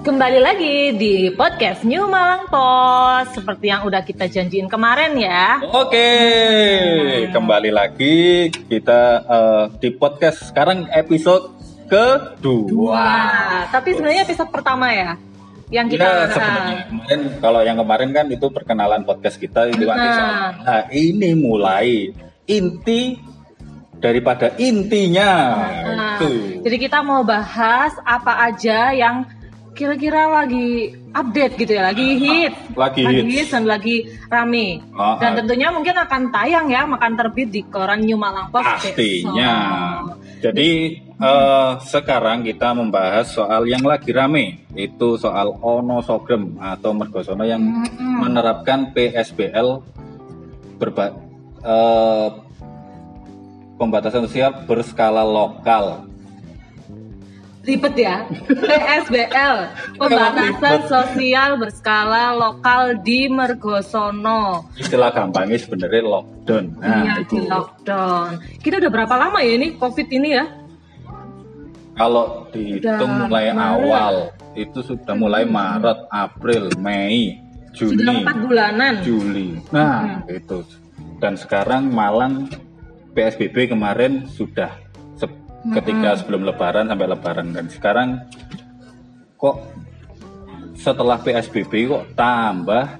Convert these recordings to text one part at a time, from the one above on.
Kembali lagi di podcast New Malang Pos Seperti yang udah kita janjiin kemarin ya Oke, kembali lagi kita eh, di podcast sekarang episode kedua. Wah, tapi sebenarnya episode pertama ya Yang kita Ya, sebenarnya kemarin kalau yang kemarin kan itu perkenalan podcast kita itu Nah. Nah, ini mulai inti daripada intinya. Nah, Itu. Jadi kita mau bahas apa aja yang kira-kira lagi update gitu ya, lagi hit, Lagi hits. hits dan lagi rame. Ah, dan ah. tentunya mungkin akan tayang ya, akan terbit di koran New Malang Post. Pastinya. Jadi eh, sekarang kita membahas soal yang lagi rame, itu soal Ono Sogem atau Mergosono yang Mm-mm. menerapkan PSBL berba eh, pembatasan sosial berskala lokal. Ribet ya, PSBL, pembatasan sosial berskala lokal di Mergosono. Istilah gampangnya sebenarnya lockdown. Nah, Iya, itu. di lockdown. Kita udah berapa lama ya ini COVID ini ya? Kalau dihitung Udah mulai Maret. awal itu sudah mulai Maret, April, Mei, Juni. Sudah empat bulanan. Juli. Nah, itu. Dan sekarang Malang PSBB kemarin sudah ketika sebelum Lebaran sampai Lebaran dan sekarang kok setelah PSBB kok tambah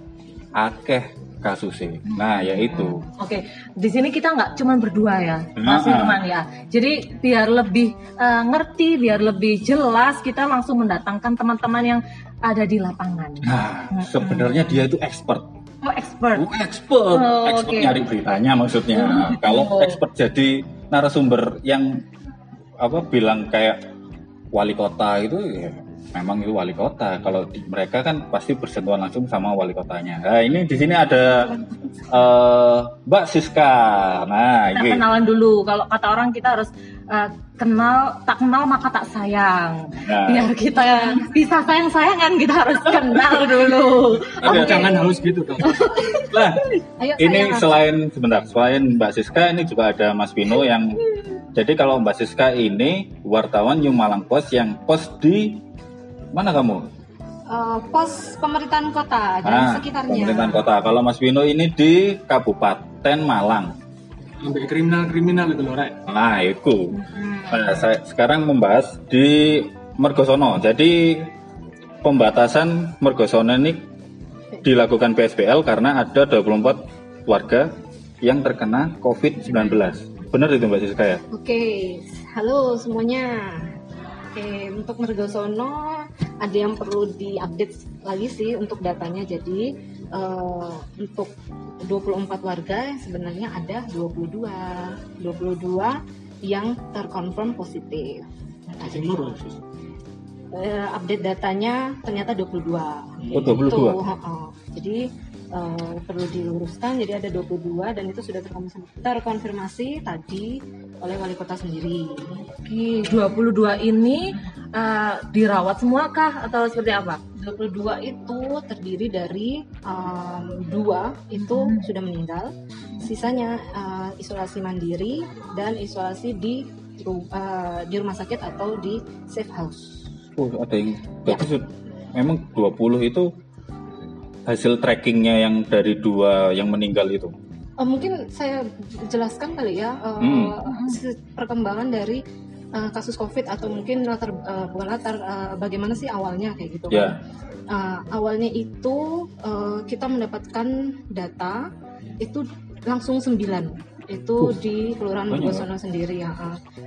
akeh kasusnya. Nah, yaitu Oke, di sini kita nggak cuma berdua ya, Mas. Firman ya. Jadi biar lebih eh, ngerti, biar lebih jelas, kita langsung mendatangkan teman-teman yang ada di lapangan. nah, sebenarnya dia itu expert. Oh, expert. Oh, expert, Oh, expert oke. nyari beritanya maksudnya. Hmm. Kalau Oh. expert jadi narasumber yang apa bilang kayak wali kota itu ya memang itu wali kota. Kalau di- mereka kan pasti bersentuhan langsung sama wali kotanya. Nah, ini di sini ada eh, Mbak Siska. Nah, Kita ini kenalan dulu. Kalau kata orang kita harus eh, kenal, tak kenal maka tak sayang. Nah. Biar kita bisa sayang-sayangan, kita harus kenal dulu. Ada, Oke. Jangan harus gitu dong. lah Ayo, ini sayang. selain sebentar selain Mbak Siska ini juga ada Mas Vino yang jadi kalau Mbak Siska ini wartawan New Malang Post yang post di mana kamu? Eh, pos pemerintahan kota dan Ah, sekitarnya. Pemerintahan kota. Kalau Mas Vino ini di Kabupaten Malang. Sampai kriminal-kriminal itu loh, Rek. Nah itu. Hmm. Nah, saya sekarang membahas di Mergosono. Jadi pembatasan Mergosono ini dilakukan PSBL karena ada 24 warga yang terkena COVID-19. Benar itu Mbak Siska ya? Oke, halo semuanya. Oke, untuk Mergosono ada yang perlu diupdate lagi sih untuk datanya. Jadi eh, untuk 24 warga sebenarnya ada 22, 22 yang terkonfirm positif. Nah, jadi, eh, update datanya ternyata 22. Oh, 22. Itu, heeh. Jadi eh, perlu diluruskan jadi ada 22 dan itu sudah terkonfirmasi, terkonfirmasi tadi oleh wali kota sendiri. Oke, 22 ini eh, dirawat semua kah atau seperti apa? 22 itu terdiri dari em, dua itu Hmm. sudah meninggal, sisanya eh, isolasi mandiri dan isolasi di eh, di rumah sakit atau di safe house. Oh, ada yang sud- memang 20 itu hasil trackingnya yang dari dua yang meninggal itu. Eh, mungkin saya jelaskan kali ya eh, Hmm. perkembangan dari eh, kasus COVID atau mungkin latar eh, bukan latar eh, bagaimana sih awalnya kayak gitu Ya. kan. Eh, awalnya itu eh, kita mendapatkan data itu langsung 9 itu Uh, di Kelurahan Mergosono sendiri ya.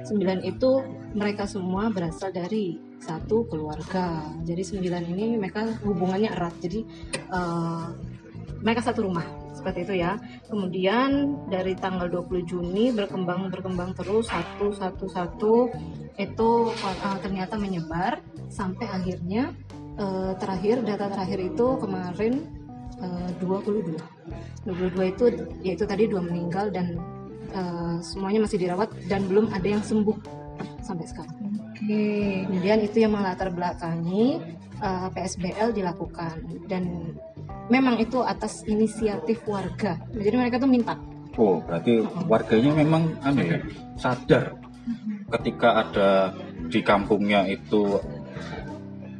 9 itu mereka semua berasal dari satu keluarga. Jadi 9 ini mereka hubungannya erat. Jadi eh, mereka satu rumah seperti itu ya. Kemudian dari tanggal 20 Juni berkembang berkembang terus satu satu satu itu uh, ternyata menyebar sampai akhirnya uh, terakhir data terakhir itu kemarin uh, 22. 22 itu yaitu tadi dua meninggal dan uh, semuanya masih dirawat dan belum ada yang sembuh sampai sekarang. Oke. Kemudian itu yang melatar belakangi uh, PSBL dilakukan dan memang itu atas inisiatif warga. Jadi mereka tuh minta. Oh, berarti warganya memang anu ya, sadar ketika ada di kampungnya itu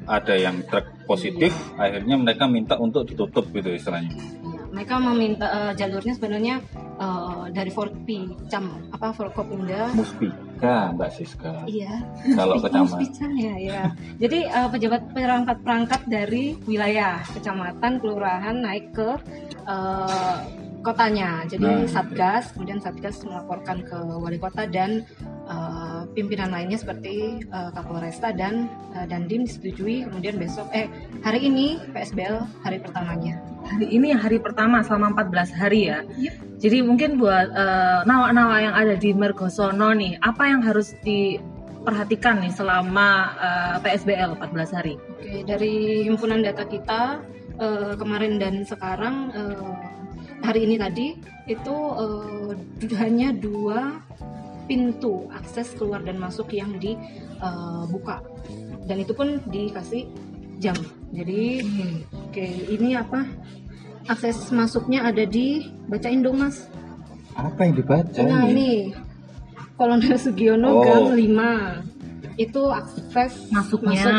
ada yang truk positif akhirnya mereka minta untuk ditutup gitu istilahnya. Ya, mereka meminta eh, jalurnya sebenarnya eh, dari Forpi Cam apa Forkopimda Muspika Mbak Siska. Iya. Kalau kecamatan Muspicam ya ya. Jadi eh, pejabat perangkat-perangkat dari wilayah kecamatan kelurahan naik ke eh, kotanya jadi Nah. satgas kemudian satgas melaporkan ke wali kota dan eh, pimpinan lainnya seperti eh, Kapolresta dan eh, Dandim disetujui kemudian besok eh hari ini PSBL hari pertamanya Hari ini hari pertama selama 14 hari ya. Jadi mungkin buat nawa-nawa yang ada di Mergosono nih, apa yang harus diperhatikan nih selama eh, PSBL 14 hari? Oke, dari himpunan data kita eh, kemarin dan sekarang eh, hari ini tadi itu eh, hanya dua pintu akses keluar dan masuk yang dibuka dan itu pun dikasih jam. Jadi oke ini apa akses masuknya ada di bacain dong mas. apa yang dibaca Nah ini? ini Kolonel Sugiono Oh. Gang 5 itu akses Masuknya. masuk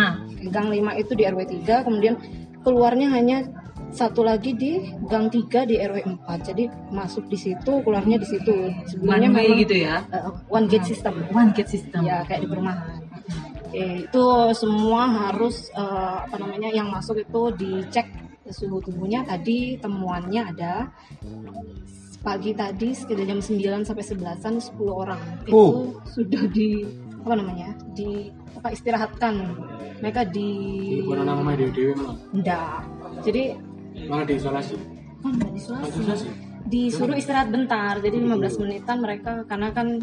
Gang 5 itu di RW 3 kemudian keluarnya hanya satu lagi di Gang 3 di RW 4 jadi masuk di situ keluarnya di situ. Sebelumnya One way memang, gitu ya. eh, one gate system. One gate system. ya kayak di perumahan. Oke, itu semua harus eh, apa namanya yang masuk itu dicek suhu tubuhnya. Tadi temuannya ada pagi tadi sekitar jam 9 sampai 11-an 10 orang. Itu Oh. sudah di apa namanya di apa istirahatkan. Mereka di corona dewi dewi malah enggak. Jadi malah diisolasi. kan nggak diisolasi Isolasi. disuruh istirahat bentar jadi 15 menitan mereka karena kan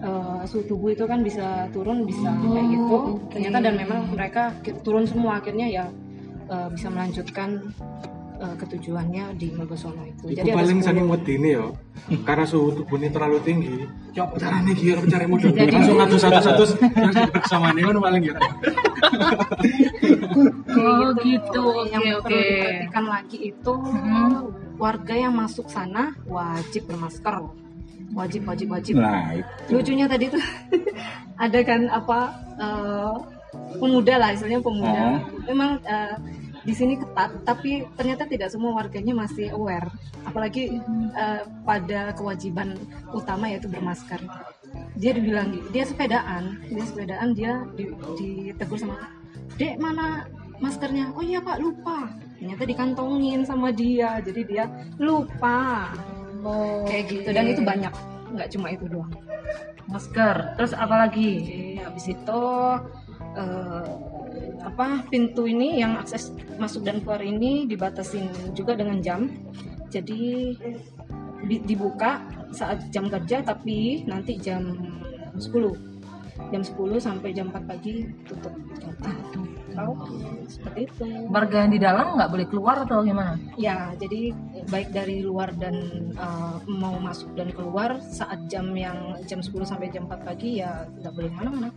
eh, suhu tubuh itu kan bisa turun bisa kayak gitu ternyata dan memang mereka turun semua akhirnya ya eh, bisa melanjutkan eh, ketujuannya di Mergosono itu Iku jadi paling 10. saking wedi ini ya. Karena suhu tubuhnya terlalu tinggi. Caranya iki ya apa caranya mudah. Jadi- Langsung satu satu satu bersama nih kan paling ya. Oh gitu. Oke yang perlu diperhatikan lagi itu warga yang masuk sana wajib bermasker wajib wajib wajib nah itu lucunya tadi tuh ada kan apa eh, pemuda lah istilahnya pemuda memang eh, di sini ketat tapi ternyata tidak semua warganya masih aware. Apalagi eh, pada kewajiban utama yaitu bermasker. Dia dibilang dia sepedaan dia sepedaan dia di, ditegur sama dek mana maskernya? Oh iya pak lupa. Ternyata dikantongin sama dia jadi dia lupa. Kayak gitu dan itu banyak nggak cuma itu doang. Masker. Terus apa lagi? Oke, habis itu eh, apa pintu ini yang akses masuk dan keluar ini dibatasin juga dengan jam. Jadi di- dibuka saat jam kerja tapi nanti jam 10. Jam 10 sampai jam 4 pagi tutup. Oke, seperti itu. Warga yang di dalam nggak boleh keluar atau gimana? Ya, jadi baik dari luar dan uh, mau masuk dan keluar saat jam yang jam 10 sampai jam 4 pagi ya nggak boleh mana-mana.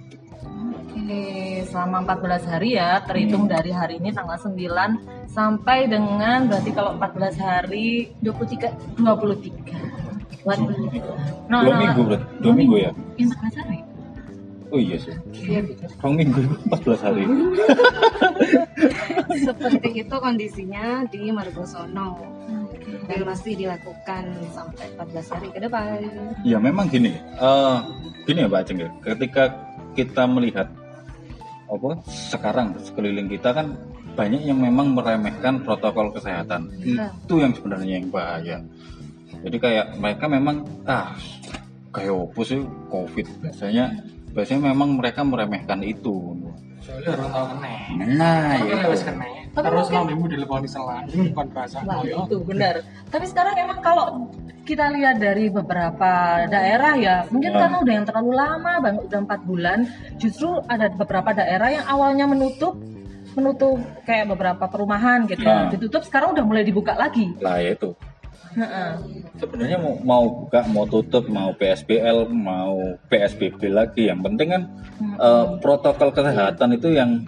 Oke, selama 14 hari ya, terhitung dari hari ini tanggal 9 sampai dengan berarti kalau 14 hari 23 23. Buat No, dua no, minggu bro dua minggu ya? Yang 14 hari. oh iya sih. Iya, gitu. dua minggu 14 hari. Seperti itu kondisinya di Margosono. Dan masih dilakukan sampai 14 hari ke depan. ya memang gini. Eh gini ya Mbak Aceng ya. Ketika kita melihat apa sekarang sekeliling kita kan banyak yang memang meremehkan protokol kesehatan Iya. itu yang sebenarnya yang bahaya jadi kayak mereka memang ah kayak apa sih covid biasanya biasanya memang mereka meremehkan itu Soalnya orang tahu kena. nah ya harus kena. Terus mau minggu dileponi selang. Bukan perasaan Nah, koyo. itu benar. Tapi sekarang emang kalau kita lihat dari beberapa daerah ya, mungkin Ya. karena udah yang terlalu lama, bang, udah empat bulan, justru ada beberapa daerah yang awalnya menutup, menutup kayak beberapa perumahan gitu, Ya. ditutup sekarang udah mulai dibuka lagi. lah ya itu sebenarnya mau mau buka mau tutup mau PSBL mau PSBB lagi yang penting kan eh, protokol kesehatan itu yang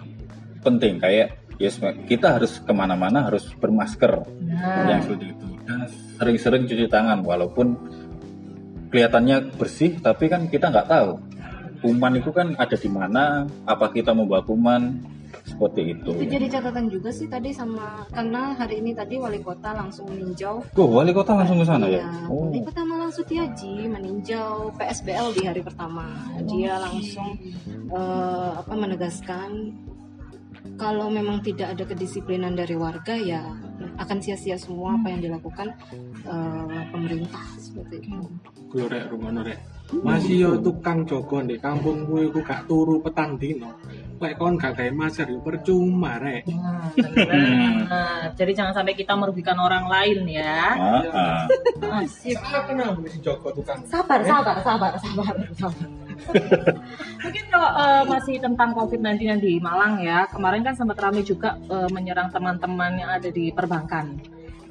penting kayak yes kita harus ke mana-mana harus bermasker Nah, yang seperti itu dan sering-sering cuci tangan walaupun kelihatannya bersih tapi kan kita nggak tahu kuman itu kan ada di mana apa kita membawa kuman seperti itu. itu jadi catatan juga sih tadi sama karena hari ini tadi wali kota langsung meninjau Oh, wali kota langsung ke sana ya? Iya, Oh. wali kota Malang Sutiaji meninjau PSBL di hari pertama dia langsung eh, apa menegaskan kalau memang tidak ada kedisiplinan dari warga ya akan sia-sia semua apa yang dilakukan eh, pemerintah seperti itu. Gue rek rumah rek. Masih yo tukang jogo di kampung gue gue gak turu petang dino. Lek kon gak kayak maser yo percuma rek. Nah, jadi jangan sampai kita merugikan orang lain ya. Ah, ah. Ah, sip. Siapa nang si jogo tukang? Sabar, sabar, sabar, sabar, sabar. Mungkin kalau eh, masih tentang COVID-19 yang di Malang ya, kemarin kan sempat ramai juga eh, menyerang teman-teman yang ada di perbankan.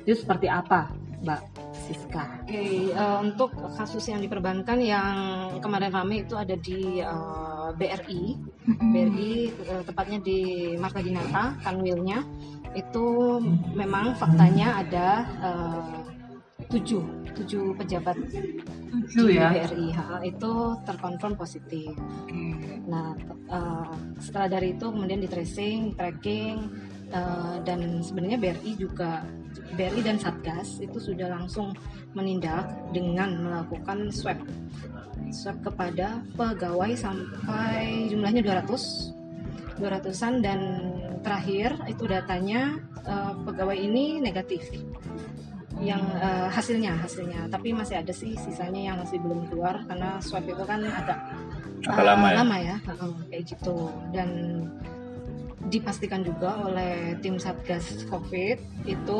Itu seperti apa, Mbak Siska? Oke, eh, untuk kasus yang diperbankan yang kemarin ramai itu ada di eh, BRI, BRI eh, tepatnya di Marta Dinata, kanwilnya itu memang faktanya ada eh, tujuh tujuh pejabat Tujuh di ya. BRI ha, itu terkonfirm positif. Nah, eh, setelah dari itu kemudian di tracing, tracking, eh, dan sebenarnya BRI juga BRI dan Satgas itu sudah langsung menindak dengan melakukan swab swab kepada pegawai sampai jumlahnya 200 200-an dan terakhir itu datanya eh, pegawai ini negatif yang eh, hasilnya hasilnya tapi masih ada sih sisanya yang masih belum keluar karena swab itu kan agak Agak eh, lama ya? lama ya heeh, kayak gitu dan dipastikan juga oleh tim satgas covid itu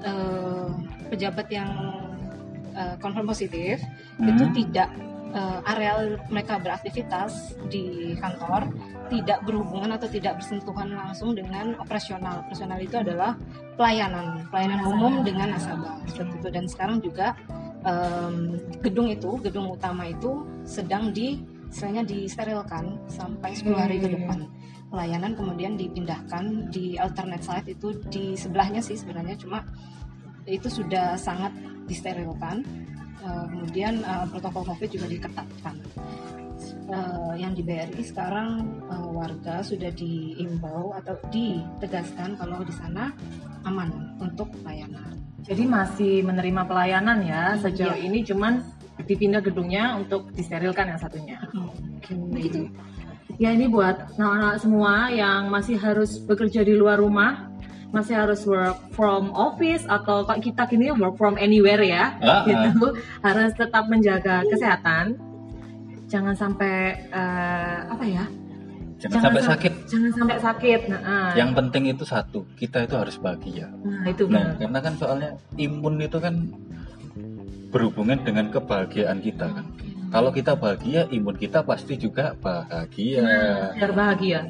eh, pejabat yang eh, confirm positif Hmm. itu tidak eh, areal mereka beraktivitas di kantor tidak berhubungan atau tidak bersentuhan langsung dengan operasional. Operasional itu adalah pelayanan, pelayanan umum dengan nasabah seperti itu. Dan sekarang juga em, gedung itu, gedung utama itu sedang di istilahnya disterilkan sampai 10 hari ke depan. Pelayanan kemudian dipindahkan di alternate site itu di sebelahnya sih sebenarnya cuma itu sudah sangat disterilkan. Eh, kemudian eh, protokol COVID juga diketatkan. Eh, yang di BRI sekarang eh, warga sudah diimbau atau ditegaskan kalau di sana aman untuk pelayanan. Jadi masih menerima pelayanan ya sejauh Iya. ini cuman dipindah gedungnya untuk disterilkan yang satunya. Begitu. Ya ini buat anak-anak semua yang masih harus bekerja di luar rumah, masih harus work from office atau kalau kita kini work from anywhere ya, Ah, ah. gitu harus tetap menjaga kesehatan. Jangan sampai eh, apa ya? Jangan sampai sam- sakit. Jangan sampai sakit. Nah, ah. Yang penting itu satu, kita itu harus bahagia. nah itu Nah, benar. karena kan soalnya imun itu kan berhubungan dengan kebahagiaan kita kan. Kalau kita bahagia, imun kita pasti juga bahagia. Nah, biar bahagia.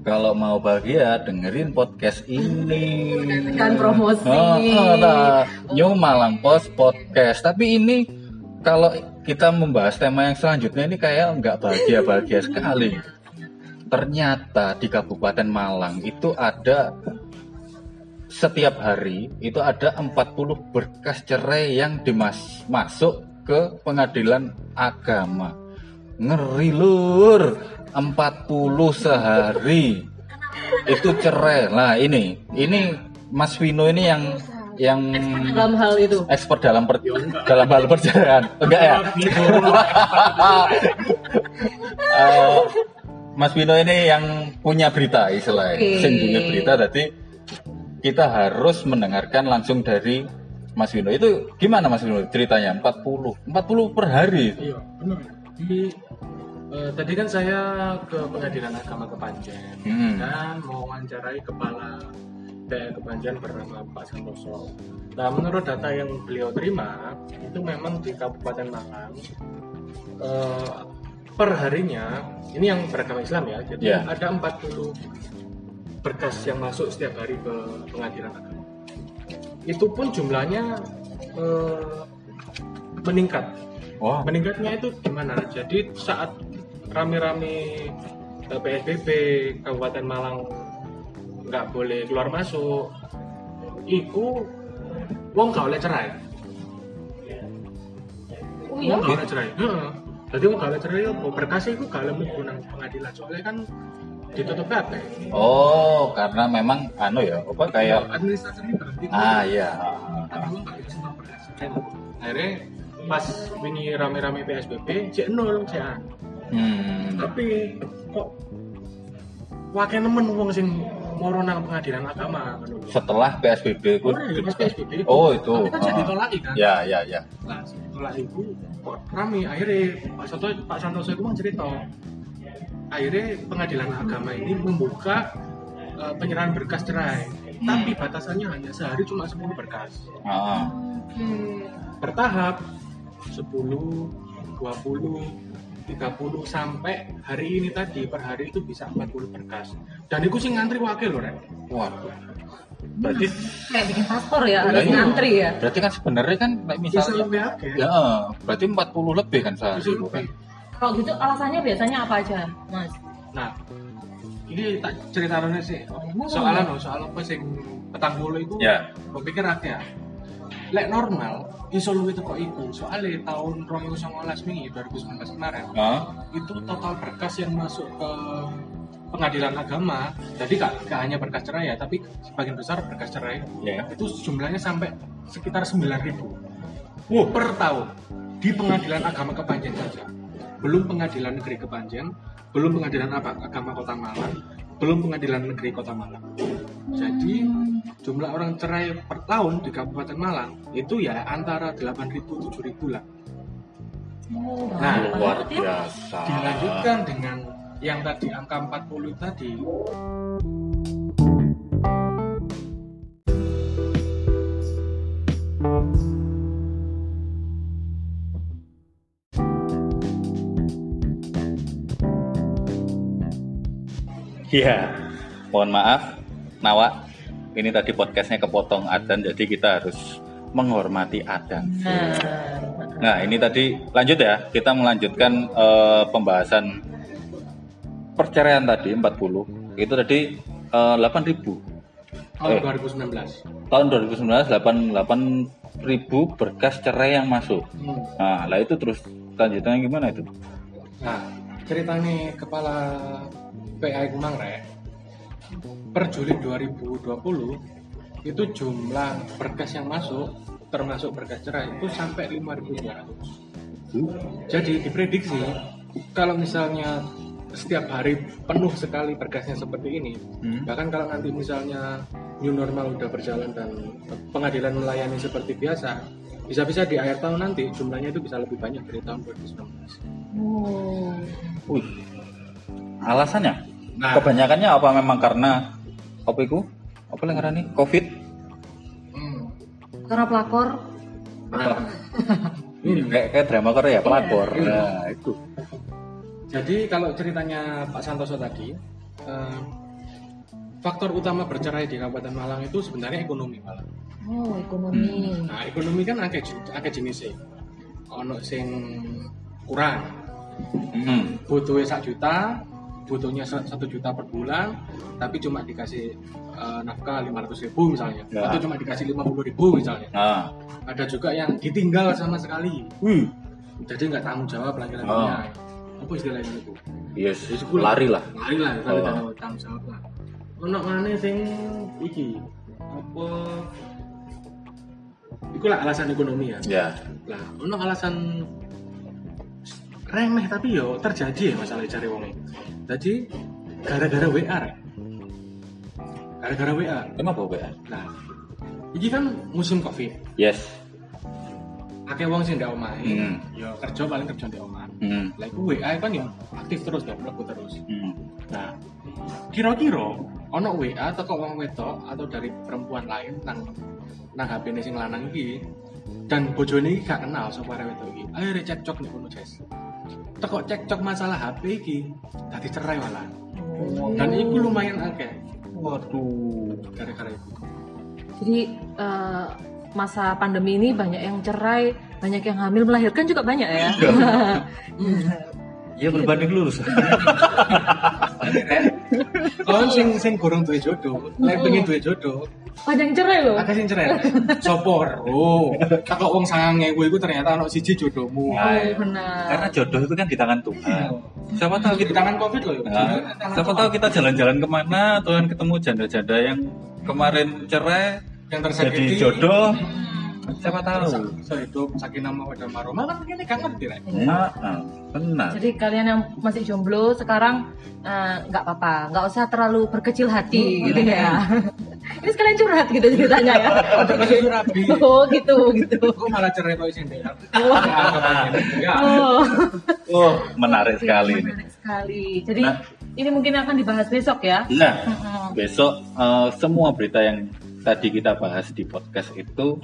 Kalau mau bahagia, dengerin podcast ini. Kan promosi. Oh, oh, nah, New Malang Post Podcast. Tapi ini kalau kita membahas tema yang selanjutnya ini kayak nggak bahagia-bahagia sekali. Ternyata di Kabupaten Malang itu ada setiap hari itu ada 40 berkas cerai yang dimas masuk ke pengadilan agama. Ngeri lur, 40 sehari. Itu cerai. Nah, ini ini Mas Vino ini yang yang Dalam hal itu. expert dalam per, dalam hal perceraian. Enggak ya? Eh, Mas Vino ini yang punya berita istilahnya. Oke. Sing punya berita jadi kita harus mendengarkan langsung dari Mas Vino. Itu gimana Mas Vino ceritanya? 40. 40 per hari. Iya, benar. Di eh, tadi kan saya ke pengadilan agama Kepanjen Hmm. dan mewawancarai kepala PN Kepanjen bernama Pak Santoso. Nah, menurut data yang beliau terima, itu memang di Kabupaten Malang eh, per harinya ini yang beragama Islam ya, jadi Ya. ada 40 berkas yang masuk setiap hari ke pengadilan agama. Itu pun jumlahnya eh, meningkat Wah. meningkatnya itu gimana? Jadi saat rame-rame eh, PSBB Kabupaten Malang nggak boleh keluar masuk, iku wong gak oleh cerai. Oh iya? Wong gak oleh cerai. Heeh. Jadi wong gak oleh cerai apa? Berkas iku gak oleh mlebu nang pengadilan. Soalnya kan ditutup kabeh. Oh, karena memang anu ya, apa kayak administrasinya berhenti. ah iya. Tapi memang nggak bisa beras. Akhirnya pas ini rame-rame PSBB, cek nol cek. Hmm. Tapi kok wakil nemen wong sing moro nang pengadilan agama. Setelah PSBB ku Oh, pas PSBB itu. Oh, itu. Tapi kan jadi Ah. tolaki kan. Ya, ya, ya. Nah, setelah itu kok rame akhirnya Pak Santo Pak Santoso itu mau cerita. Akhirnya pengadilan agama ini membuka eh, penyerahan berkas cerai. Tapi batasannya hanya sehari cuma 10 berkas. Ah. Bertahap 10, 20, 30 sampai hari ini tadi per hari itu bisa 40 berkas. Dan itu sih ngantri wakil loh, Ren. Waduh. Berarti Kayak bikin paspor ya, harus iya. ngantri ya. berarti kan sebenarnya kan kayak Bisa misalnya lebih ya berarti 40 lebih kan sehari kan. Kalau gitu alasannya biasanya apa aja, Mas? Nah, ini tak cerita sih. Soal anu, soal apa sing petang bulu itu, Ya. gue pikir ada. Lek normal, iso luwih teko iku. Soalnya tahun 2019 wingi 2019 kemarin, Ah. itu total berkas yang masuk ke pengadilan agama. Jadi gak, gak hanya berkas cerai ya, tapi sebagian besar berkas cerai. Ya. Itu jumlahnya sampai sekitar 9.000 wow. per tahun di pengadilan agama Kepanjen saja. Belum pengadilan negeri Kepanjen, belum pengadilan apa agama Kota Malang, belum pengadilan negeri Kota Malang. Jadi jumlah orang cerai per tahun di Kabupaten Malang itu ya antara 8.000 7.000 lah. Oh, Nah, Luar ya. biasa. Dilanjutkan dengan yang tadi angka 40 tadi. Iya. Mohon maaf, Nawa. Ini tadi podcastnya kepotong adan, jadi kita harus menghormati adan. Nah, Nah, ini tadi lanjut ya. Kita melanjutkan eh, pembahasan perceraian tadi 40. Itu tadi eh, 8.000. Tahun Eh. 2019. Tahun 2019 8 8.000 berkas cerai yang masuk. Hmm. Nah, lah itu terus lanjutannya gimana itu? Nah, ceritanya kepala PA Kumang Rek, per Juli 2020 itu jumlah berkas yang masuk termasuk berkas cerai itu sampai 5.200. Jadi diprediksi kalau misalnya setiap hari penuh sekali berkasnya seperti ini, Hmm. bahkan kalau nanti misalnya new normal udah berjalan dan pengadilan melayani seperti biasa, bisa-bisa di akhir tahun nanti jumlahnya itu bisa lebih banyak dari tahun 2019. oh. Wih. Alasannya? Nah, Kebanyakannya apa memang karena apa itu? Apa yang ngarani? Covid? hmm, Karena pelakor. kayak kayak drama Korea pelakor. Iya. Nah, itu. Jadi kalau ceritanya Pak Santoso tadi, eh, faktor utama bercerai di Kabupaten Malang itu sebenarnya ekonomi Malang. Oh, ekonomi. Nah, ekonomi kan akeh akeh jenisnya. Ono sing kurang, Hmm. butuhnya sak juta, butuhnya sa- satu juta per bulan, tapi cuma dikasih eh, nafkah 500 ribu misalnya, Ya. atau cuma dikasih 50 ribu misalnya. Nah, Ada juga yang ditinggal sama sekali, wih. jadi nggak tanggung jawab laki-lakinya. Apa istilahnya itu? Yes, Wis ku lari lah. lari lah kalau Oh. tanggung tanggung jawab lah ono mana sing iki apa iku lah alasan ekonomi ya Ya. lah ono alasan remeh tapi yo terjadi ya masalah cari wong jadi gara-gara WA Rek. gara-gara WA Kenapa, WA? nah ini kan musim covid Yes. akeh wong sing ndak omahe Hmm. yo kerja paling kerja di omah Hmm. lah iku WA kan yo aktif terus dong mlebu terus Hmm. Nah, kira-kira ono WA atau kok wong wedok atau dari perempuan lain nang nang HP sing lanang iki dan bojone iki gak kenal sapa arek wedok iki. Akhirnya cekcok nih kono, Jes. Teko cekcok masalah HP iki dadi cerai malah. Dan itu lumayan akeh Waduh. gara-gara itu. Jadi eh, masa pandemi ini banyak yang cerai, banyak yang hamil melahirkan juga banyak ya. Ya berbanding lurus. Kalau sing sing gorong duwe jodoh, lek pengen duwe jodoh, Panjang cerai loh. akeh sing cerai. Sopo ro? Takok wong 9000 iku ternyata ono siji jodohmu. Oh, benar. Karena jodoh itu kan di tangan Tuhan. Siapa tahu di kita tangan Covid loh. Nah, siapa tahu kita jalan-jalan ke mana, Tuhan ketemu janda-janda yang kemarin cerai yang jadi tersakiti jodoh. Siapa tahu? So hidup sakinah mawaddah warahmah kan ini gak ngerti rek. Nah, ah, benar. Jadi kalian yang masih jomblo sekarang eh, nggak apa-apa, nggak usah terlalu berkecil hati gitu ya. Ini sekalian curhat gitu ceritanya ya. Oh gitu gitu. Kok malah cerai kok dia. Ya. Oh, Oh, menarik sekali ini. menarik sekali. Jadi Nah. ini mungkin akan dibahas besok ya. Nah, besok eh, semua berita yang tadi kita bahas di podcast itu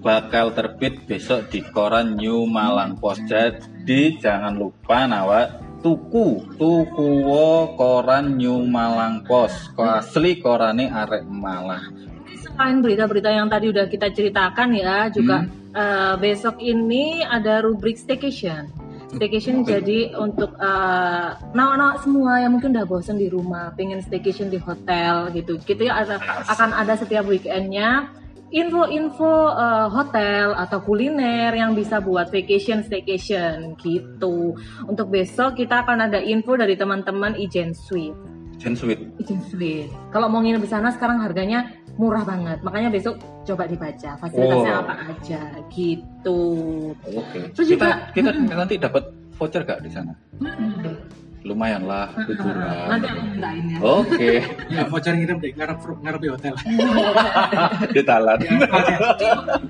bakal terbit besok di koran New Malang Post. Jadi jangan lupa nawa tuku tuku wo koran New Malang Post. Ko asli korane arek Malang. Selain berita-berita yang tadi udah kita ceritakan ya, juga eh, besok ini ada rubrik staycation. Staycation jadi untuk eh, nawak-nawak semua yang mungkin udah bosen di rumah, pengen staycation di hotel gitu. Gitu ya ada, akan ada setiap weekendnya info-info eh, hotel atau kuliner yang bisa buat vacation staycation gitu. Untuk besok kita akan ada info dari teman-teman Ijen Suite. Jen Sweet. Kalau mau nginep di sana sekarang harganya murah banget. Makanya besok coba dibaca fasilitasnya Oh. apa aja gitu. Oke. Terus juga- kita kita nanti dapat voucher gak di sana? Lumayan lah, liburan. Nanti aku mintain ya. Oke, Ya voucher ngirim deh ngarep ngarep di hotel. di talan.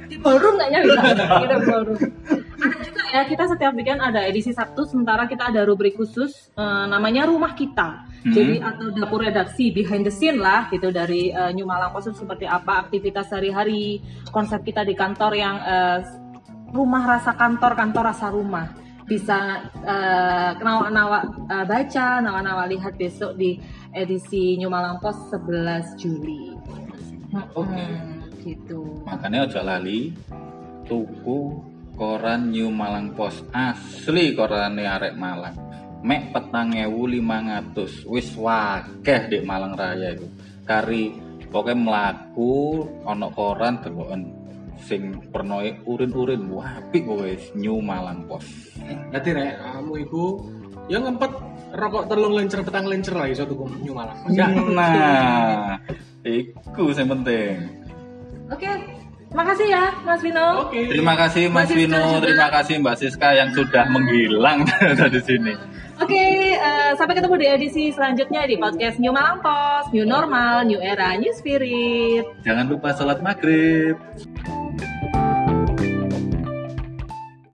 Di ballroom nggaknya bisa? Kita ballroom. Ada juga ya kita setiap weekend ada edisi Sabtu sementara kita ada rubrik khusus eh, namanya rumah kita. Hmm. Jadi atau dapur redaksi behind the scene lah gitu dari eh, New Malang Post seperti apa aktivitas sehari-hari, konsep kita di kantor yang eh, rumah rasa kantor, kantor rasa rumah. Bisa eh, nawa-nawa eh, baca, nawa-nawa lihat besok di edisi New Malang Post 11 Juli. Oke. Hmm, gitu. Makanya aja lali tuku koran New Malang Post asli korane arek Malang. Mek petang ewu lima ngatus wis wakeh di Malang Raya itu. Kari pokoknya melaku ono koran deloken sing pernoe urin-urin wapi wis New Malang Post. Berarti rek kamu iku ya ngempet rokok telung lencer petang lencer lah iso tuku New Malang. Ya. Nah, iku sing penting. Oke, makasih ya Mas Vino. Oke. Terima kasih Mas Siska Vino, juga. terima kasih Mbak Siska yang sudah menghilang dari sini. Oke, eh, sampai ketemu di edisi selanjutnya di podcast New Malang Post, New Normal, New Era, New Spirit. Jangan lupa sholat maghrib.